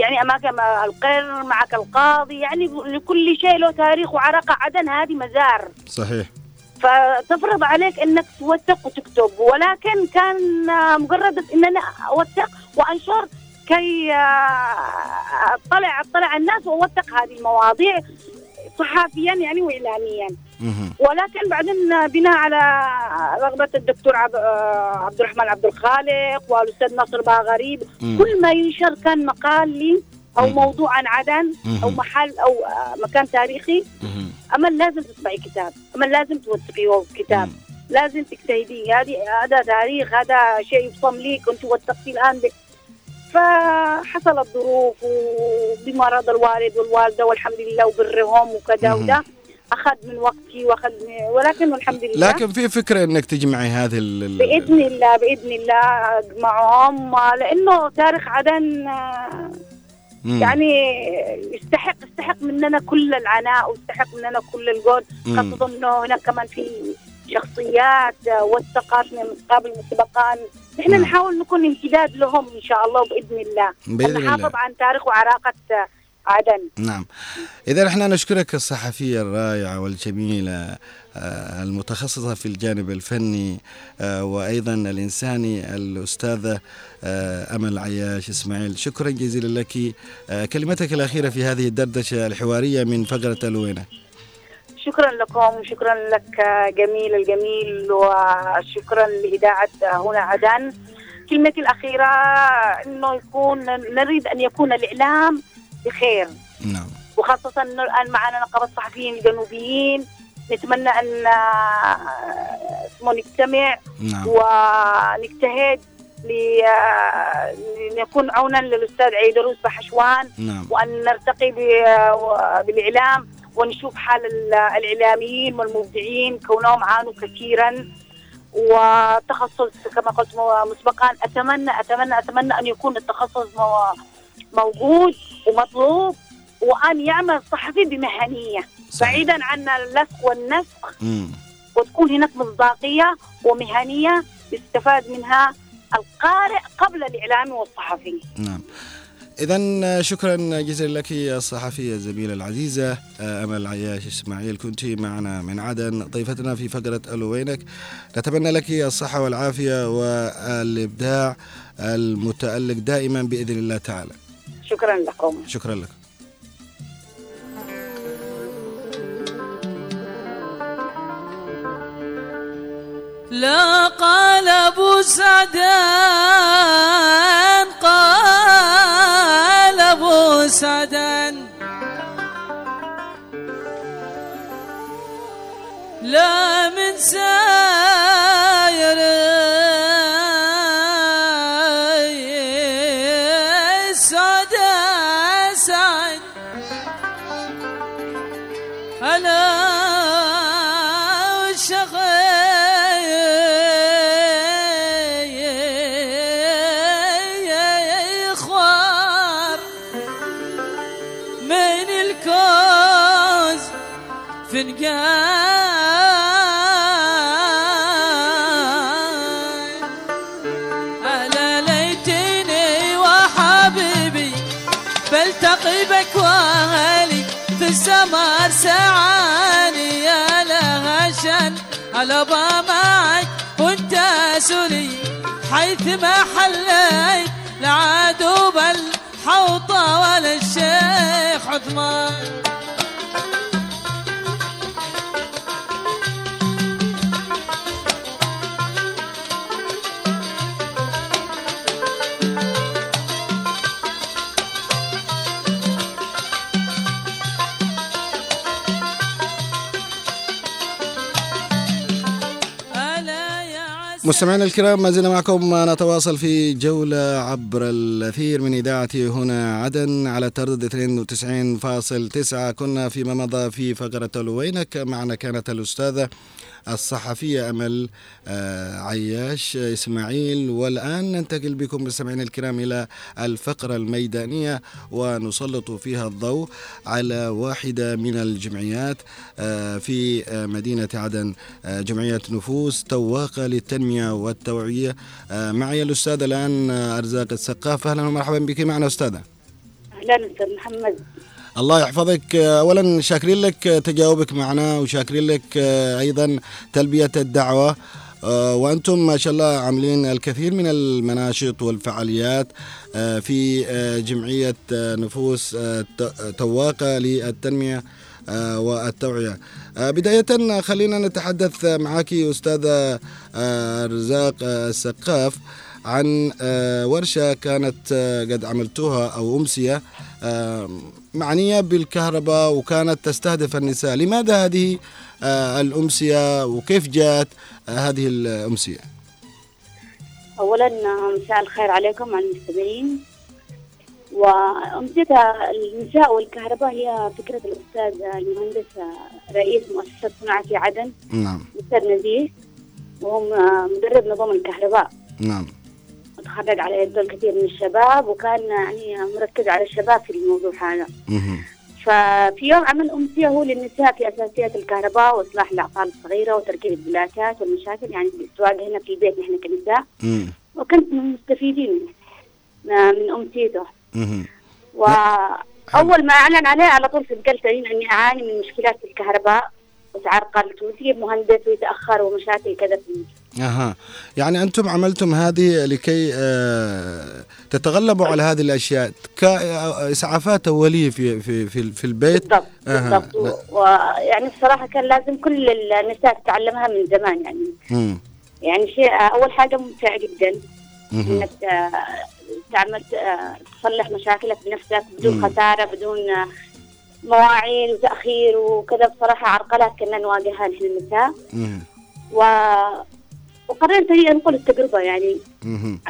يعني اماكن القر معك القاضي يعني لكل شيء له تاريخ وعراقه عدن هذه مزار. صحيح. فتفرض عليك إنك توثق وتكتب. ولكن كان آه، مجرد ان أنا أوثق وأنشر كي آه، اطلع اطلع الناس واوثق هذه المواضيع صحافيا يعني واعلاميا. ولكن بعدين بناء على رغبة الدكتور. آه، عبد الرحمن عبد الخالق والأستاذ ناصر باغريب. كل ما ينشر كان مقال لي أو مم. موضوع عن عدن أو مهم. محل أو آه، مكان تاريخي. أمل لازم تطبعي كتاب أمل لازم توثقيه كتاب. لازم تجتهدي هذه هذا تاريخ هذا شيء يفصم لي كنت وثقتي الآن ب... فحصلت ظروف وبمرض الوالد والوالدة والحمد لله وبرهم وكذا. وده أخذ من وقتي وأخذ من ولكن الحمد لله لكن في فكرة إنك تجمعي هذه ال- بإذن الله بإذن الله أجمعهم لأنه تاريخ عدن آه، مم. يعني يستحق يستحق مننا كل العناء ويستحق مننا كل الجهد مم. خاصة إنه هناك كمان في شخصيات آه، وثقات من قبل مسبقا نحن. نحاول نكون امتداد لهم إن شاء الله بإذن الله بإذن الله ونحافظ عن تاريخ وعراقة آه، عدن. نعم. إذا إحنا نشكرك الصحفية الرائعة والجميلة آه، المتخصصة في الجانب الفني آه، وأيضا الإنساني الأستاذة آه، أمل عياش إسماعيل. شكرا جزيلا لك. كلمتك الأخيرة في هذه الدردشة الحوارية من فقرة الوينة شكرا لكم وشكرا لك جميل الجميل وشكرا لإذاعة هنا عدن. كلمتي الأخيرة أنه يكون نريد أن يكون الإعلام بخير. نعم. وخاصة أنه الآن معنا نقابة الصحفيين الجنوبيين نتمنى أن آه، اسمه نجتمع نعم. ونجتهد آه، لنكون عونا للأستاذ عيدروس بحشوان. نعم. وأن نرتقي ب- بالإعلام ونشوف حال ال- الإعلاميين والمبدعين. كونهم عانوا كثيرا. وتخصص كما قلت مسبقا. أتمنى أتمنى أتمنى أن يكون التخصص موجود ومطلوب وأن يعمل الصحفي بمهنية صحيح. بعيدا عن اللصق والنسق. مم. وتكون هناك مصداقية ومهنية يستفاد منها القارئ قبل الإعلامي والصحفي. نعم. إذا شكرا جزيلا لك يا الصحفية الزميلة العزيزة آه، أمل عياش إسماعيل. كنت معنا من عدن ضيفتنا في فقرة ألو وينك نتمنى لك الصحة والعافية والإبداع المتألق دائما بإذن الله تعالى. شكرا لكم شكرا لك. لا قال أبو سعدان قال أبو سعدان. لا من ساير فنقان ألا ليتني وحبيبي بلتقي بك وأهلي في السمر سعاني يا لها شن على معك وانت سلي حيث ما حليت. لا عدو بل حوطة ولا الشيخ عثمان. مستمعينا الكرام ما زلنا معكم نتواصل في جولة عبر الأثير من إذاعتي هنا عدن على تردد 92.9 كنا فيما مضى في فقرة وينك معنا كانت الأستاذة الصحفية أمل آه، عياش إسماعيل. والآن ننتقل بكم مستمعينا الكرام إلى الفقرة الميدانية ونسلط فيها الضوء على واحدة من الجمعيات آه، في آه، مدينة عدن آه، جمعية نفوس تواقة للتنمية والتوعية. آه، معي الأستاذة الآن آه، أرزاق السقاف. أهلا ومرحبا بك. معنا أستاذة. أهلا أستاذ محمد. الله يحفظك. اولا شاكرين لك تجاوبك معنا وشاكرين لك أيضا تلبية الدعوة. وأنتم ما شاء الله عاملين الكثير من المناشط والفعاليات آه، في آه، جمعية آه، نفوس تواقه للتنمية والتوعية. بداية خلينا نتحدث معك أستاذة رزاق السقاف. عن آه، ورشة كانت آه، قد عملتوها أو أمسية آه، معنية بالكهرباء وكانت تستهدف النساء، لماذا هذه الأمسية وكيف جاءت هذه الأمسية؟ اولا مساء الخير عليكم على المستمعين. وأمسية النساء والكهرباء هي فكرة الأستاذ المهندس رئيس مؤسسة صناعة في عدن. نعم. الأستاذ نزيه. وهم مدرب نظام الكهرباء. نعم. تخرج على يده الكثير من الشباب وكان يعني مركز على الشباب في الموضوع هذا. ففي يوم عمل أمسية هو للنساء في أساسيات الكهرباء وإصلاح الأعطال الصغيرة وتركيب البلاكات والمشاكل يعني السواقة هنا في البيت نحن كنساء. وكنت من المستفيدين من أمسيته. وأول ما أعلن عليه على طول سجلت إني أعاني من مشكلات في الكهرباء وتعرقلت ويجيب مهندس ويتأخر ومشاكل كذا في أها يعني أنتم عملتم هذه لكي آه، تتغلبوا على هذه الأشياء كاسعافات اوليه في في في, في البيت بالضبط أها. بالضبط ويعني الصراحة كان لازم كل النساء تتعلمها من زمان يعني مم. يعني شيء أول حاجة ممتع جدا. إنك آه، تعمل آه، تصلح مشاكلك بنفسك بدون مم. خسارة بدون آه، مواعيد وتأخير وكذا بصراحة عرقلات كنا نواجهها نحن النساء. و... وقررت اني انقل التجربة يعني.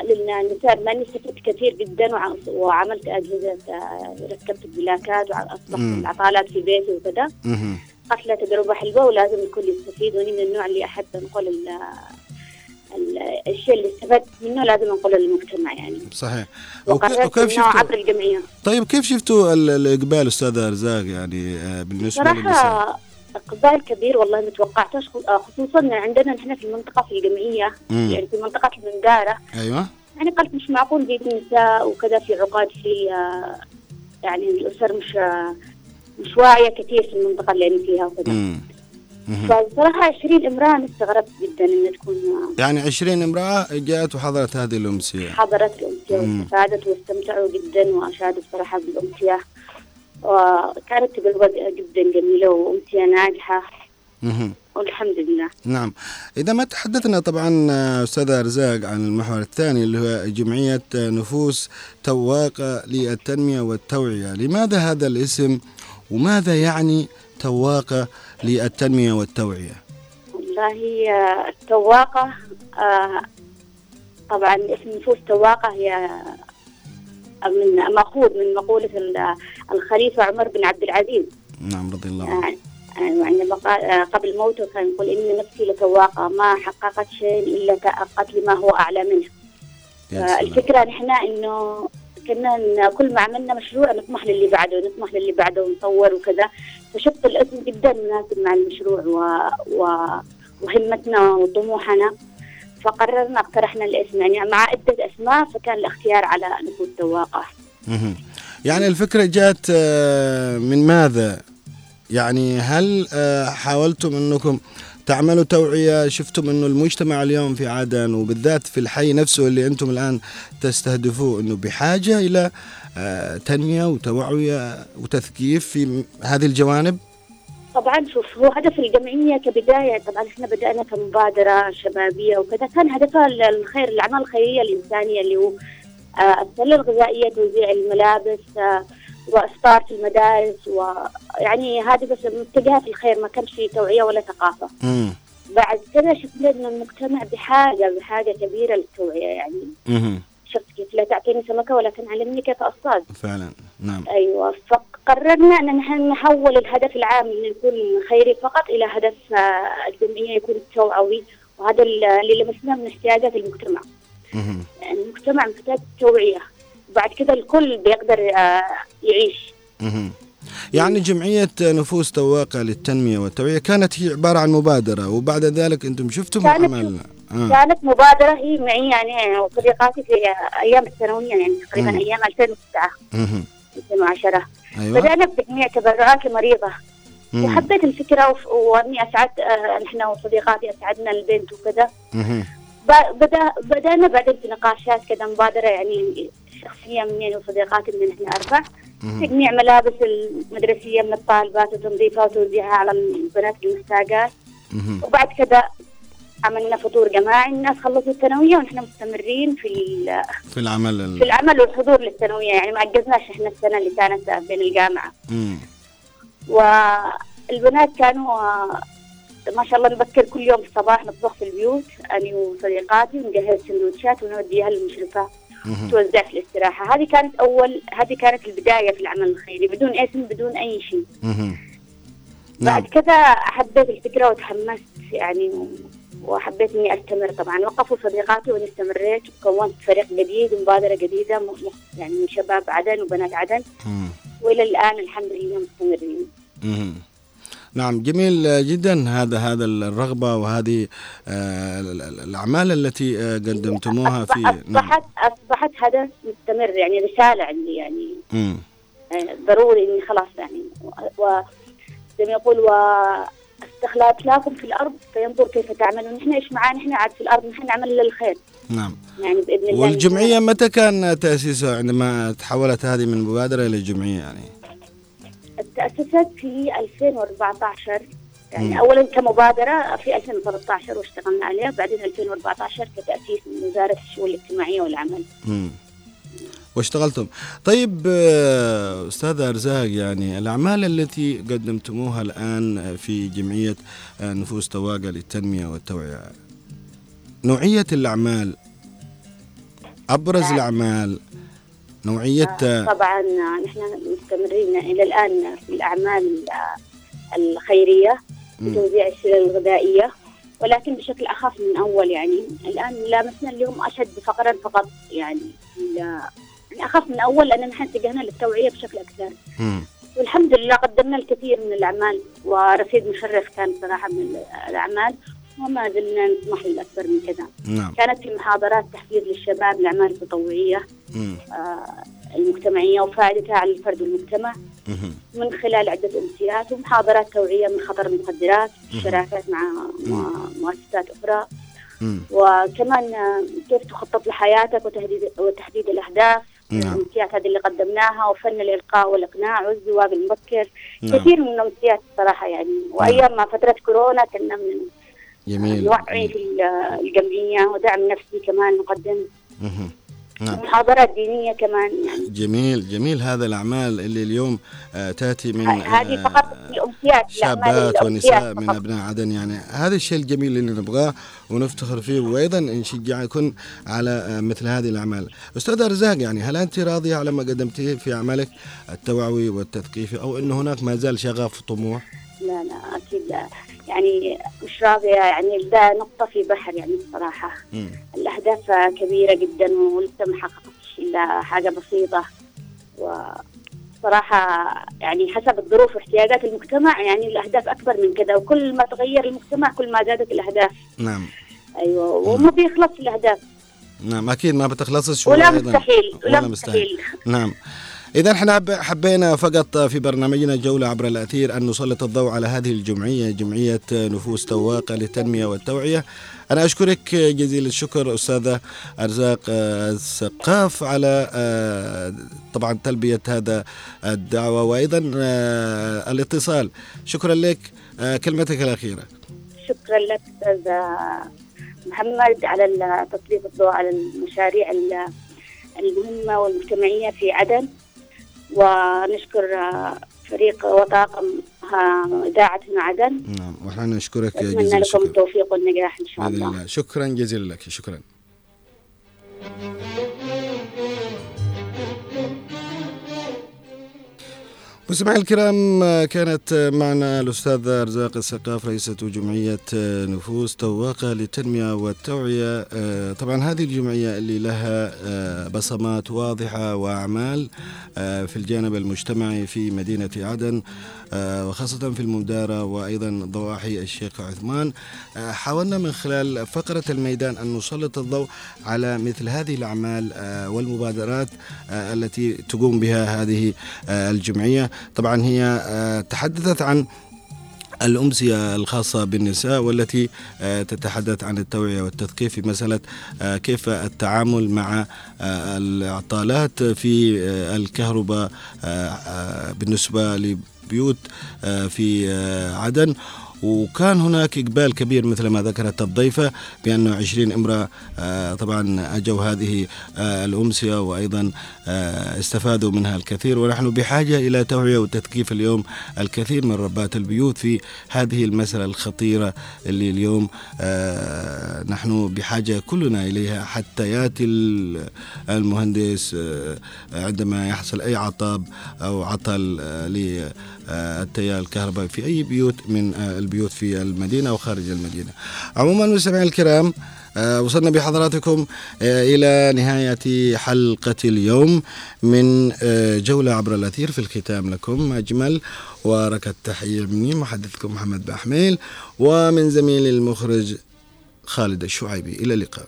للنساء ما استفدت كثير جدا وع- وعملت أجهزة آه، ركبت البلاكات واصلحت مم. العطالات في بيتي وكذا مهم. قتلة تجربة حلوة ولازم الكل يستفيد واني من النوع اللي أحب انقل ال... ال... الشيء اللي استفدت منه لازم انقله للمجتمع يعني صحيح وكيف إنه عبر شفتوا الجمعيه طيب كيف شفتوا ال- الإقبال أستاذة أرزاق يعني آه، بالنسبة للنساء صراحة اقبال كبير والله ما توقعتش خ- آه، خصوصا عندنا نحن في المنطقة في الجمعية مم. يعني في منطقة المنقاره أيوه يعني قلت مش معقول زي النساء وكذا في عقاد في آه، يعني الأسر مش آه، مش واعية كثير في المنطقة اللي أنا فيها وكذا. فبصراحة 20 امرأة أنا استغربت جدا إن تكون يعني 20 امرأة جاءت وحضرت هذه الأمسية حضرت الأمسية. واستفادت واستمتعوا جدا وأشادوا بصراحة بالأمسية وكانت تجربة جدا جميلة وأمسية ناجحة. والحمد لله. نعم. إذا ما تحدثنا طبعا أستاذة أرزاق عن المحور الثاني اللي هو جمعية نفوس تواقة للتنمية والتوعية. لماذا هذا الاسم؟ وماذا يعني تواقة للتنمية والتوعية؟ والله التواقة آه، طبعا اسم نفوس تواقة هي من مأخوذ من مقولة ال- الخليفة عمر بن عبد العزيز. نعم رضي الله عنه. آه، آه، عندما قال آه، قبل موته كان يقول إن نفسي لتواقة ما حققت شيء إلا تحققت لما هو أعلى منه. الفكرة نحن إنه كنا كل ما عملنا مشروع نطمح للي بعده نطمح للي بعده ونطور وكذا. فشفت الاسم جدا مناسب مع المشروع و... و... وهمتنا وطموحنا. فقررنا اقترحنا الاسم يعني مع عدة أسماء فكان الاختيار على تواقع مهم. يعني الفكرة جات آه، من ماذا؟ يعني هل آه، حاولتم أنكم تعملوا توعية؟ شفتم أنه المجتمع اليوم في عدن وبالذات في الحي نفسه اللي أنتم الآن تستهدفوه أنه بحاجة إلى آه، تنمية وتوعية وتثقيف في هذه الجوانب؟ طبعا شوف هو هدف الجمعية كبداية طبعا إحنا بدأنا كمبادرة شبابية وكذا كان هدفها ال- الخير الأعمال الخيرية الإنسانية اللي هو آه، السلة الغذائية توزيع الملابس آه، وإفطار في المدارس ويعني هذه بس متجهة في الخير ما كانش في توعية ولا ثقافة مم. بعد كذا شفت ان المجتمع بحاجة بحاجة كبيرة للتوعية يعني مهم. شفت كيف لا تعطيني سمكة ولا تعلمني كيف أصطاد. فعلا نعم. أيوه فقررنا أن نحن نحول الهدف العام انه يكون خيري فقط إلى هدف آه، الجمعيه يكون توعوي وهذا اللي لمسناه من احتياجات المجتمع. يعني المجتمع محتاج توعية. بعد كذا الكل بيقدر آه، يعيش. يعني جمعية نفوس تواقع للتنمية والتوعية كانت هي عبارة عن مبادرة وبعد ذلك أنتم شفتم كانت- عمل آه. كانت مبادرة هي معي يعني وصديقاتي في أيام الثانوية يعني تقريبا مم. أيام 2009 مهم. 2010 أيوة بدأنا بتجميع تبرعات لمريضه مم. وحبيت الفكرة وف- وأني أسعد آه، نحن وصديقاتي أسعدنا البنت وكذا مهم. ب- بدا بدأنا بعدين في نقاشات كذا مبادرة يعني شخصية مني وصديقاتي من نحن أربع مهم. تجميع ملابس المدرسية من الطالبات وتنظيفها وتوزيعها على البنات المحتاجات. وبعد كذا عملنا فطور جماعي الناس خلصوا الثانوية ونحن مستمرين في في العمل في ال... العمل والحضور للثانوية يعني ما عجزناش إحنا السنة اللي كانت بين الجامعة مم. والبنات كانوا ما شاء الله نبكر كل يوم الصباح نطبخ في البيوت أنا وصديقاتي ونجهز سندوتشات ونوديها للمشرفات مهم. توزع في الاستراحة هذه كانت أول هذه كانت البداية في العمل الخيري بدون اسم بدون أي شيء مهم. نعم بعد كذا حبيت الفكرة وتحمست يعني وحبيت إني أستمر طبعا وقفوا صديقاتي وأنا استمريت وكونت فريق جديد م- م- يعني من شباب عدن وبنات عدن مم. وإلى الآن الحمد لله مستمرين. نعم جميل جدا هذا هذا الرغبة وهذه آه، ال- ال- الأعمال التي آه، قدمتموها في نعم. أصبحت أصبحت هدف مستمر يعني رسالة عندي يعني. آه، ضروري إني خلاص يعني و زي ما يقول واستخلف لكم في الأرض فينظر كيف تعملون. نحن إيش معانا؟ نحن عاد في الأرض نحن نعمل للخير. نعم. يعني بإذن الله والجمعية متى كان تأسيسها؟ عندما تحولت هذه من مبادرة إلى جمعية يعني. تأسست في 2014 مم. يعني أولا كمبادرة في 2013 واشتغلنا عليها بعدين 2014 كتأسيس من وزارة الشؤون الاجتماعية والعمل. مم. واشتغلتم. طيب آه، أستاذ أرزاق يعني الأعمال التي قدمتموها الآن في جمعية آه، نفوس تواقع للتنمية والتوعية نوعية الأعمال أبرز الأعمال نوعية آه، طبعا نحن مستمرين إلى الآن في الأعمال الخيرية مم. بتوزيع السلع الغذائية ولكن بشكل أخف من أول يعني. الآن لامسنا اليوم أشد فقرا فقط يعني يعني اخف من اول لأن نحن اتجهنا للتوعية بشكل أكثر مم. والحمد لله قدمنا الكثير من الأعمال ورصيد مشرف كان صراحة من الأعمال وما زلنا نطمح للاكثر من كذا نعم كانت في محاضرات تحفيز للشباب الأعمال التطوعية مم. آه، المجتمعية وفائدتها على الفرد والمجتمع مهم. من خلال عدة أمسيات ومحاضرات توعية من خطر المخدرات مهم. شراكات مع مع مؤسسات أخرى مم. وكمان كيف تخطط لحياتك وتحديد وتحديد الأهداف نعم. الأمسيات هذه اللي قدمناها وفن الإلقاء والإقناع والزواج المبكر نعم. كثير من الأمسيات الصراحة يعني وأيام ما فترة كورونا كنا من جميل نوعي في ال- الجمعية ودعم نفسي كمان نقدم. نعم. محاضرات دينية كمان يعني. جميل جميل. هذا الأعمال اللي اليوم آه، تأتي من هذه آه، فقط الأعمال شابات ونساء من فقط. أبناء عدن. يعني هذا الشيء الجميل اللي نبغاه ونفتخر فيه وأيضا نشجعكم على آه، مثل هذه الأعمال. أستاذ أرزاق يعني هل أنت راضية على ما قدمتيه في أعمالك التوعوي والتثقيفي أو أنه هناك ما زال شغف وطموح؟ لا لا أكيد. لا يعني مش راضية يعني ده نقطة في بحر يعني الصراحة مم. الأهداف كبيرة جدا ولسه ما حققتش إلا حاجة بسيطة. وصراحة يعني حسب الظروف واحتياجات المجتمع يعني الأهداف أكبر من كذا وكل ما تغير المجتمع كل ما زادت الأهداف. نعم. أيوة وما بيخلص الأهداف. نعم أكيد ما بتخلصش ولا مستحيل ولا مستحيل. نعم. إذا إحنا حب- حبينا فقط في برنامجنا جولة عبر الأثير أن نسلط الضوء على هذه الجمعية جمعية نفوس تواقة للتنمية والتوعية. أنا أشكرك جزيل الشكر أستاذة أرزاق آه، السقاف على آه، طبعا تلبية هذا الدعوة وأيضا آه، الاتصال. شكرا لك آه، كلمتك الأخيرة. شكرا لك أستاذ محمد على تسليط الضوء على المشاريع ال- المهمة والمجتمعية في عدن. ونشكر فريق وطاقم إذاعة هنا عدن نعم ونحن نشكرك أتمنى جزيل لكم التوفيق والنجاح إن شاء الله. الله. شكرا جزيلا لك شكرا. مستمعي الكرام كانت معنا الأستاذة أرزاق السقاف رئيسة جمعية نفوس تواقة للتنمية والتوعية. طبعا هذه الجمعية اللي لها بصمات واضحة وأعمال في الجانب المجتمعي في مدينة عدن وخاصة في المدارة وأيضا ضواحي الشيخ عثمان. حاولنا من خلال فقرة الميدان أن نسلط الضوء على مثل هذه الأعمال والمبادرات التي تقوم بها هذه الجمعية. طبعا هي تحدثت عن الأمسية الخاصة بالنساء والتي تتحدث عن التوعية والتثقيف في مسألة كيف التعامل مع الإعطالات في الكهرباء بالنسبة لبيوت في عدن. وكان هناك إقبال كبير مثل ما ذكرت الضيفة بأنه 20 امرأة طبعا أجوا هذه الأمسية وأيضا استفادوا منها الكثير. ونحن بحاجة إلى توعية وتثقيف اليوم الكثير من ربات البيوت في هذه المسألة الخطيرة اللي اليوم نحن بحاجة كلنا إليها حتى يأتي المهندس عندما يحصل أي عطب أو عطل للتيار الكهربائي في أي بيوت من البيوت في المدينة أو خارج المدينة. عموما مستمعي الكرام وصلنا بحضراتكم إلى نهاية حلقة اليوم من جولة عبر الأثير في الختام لكم أجمل وركة تحية مني محدثكم محمد بحميل ومن زميلي المخرج خالد الشعيبي. إلى اللقاء.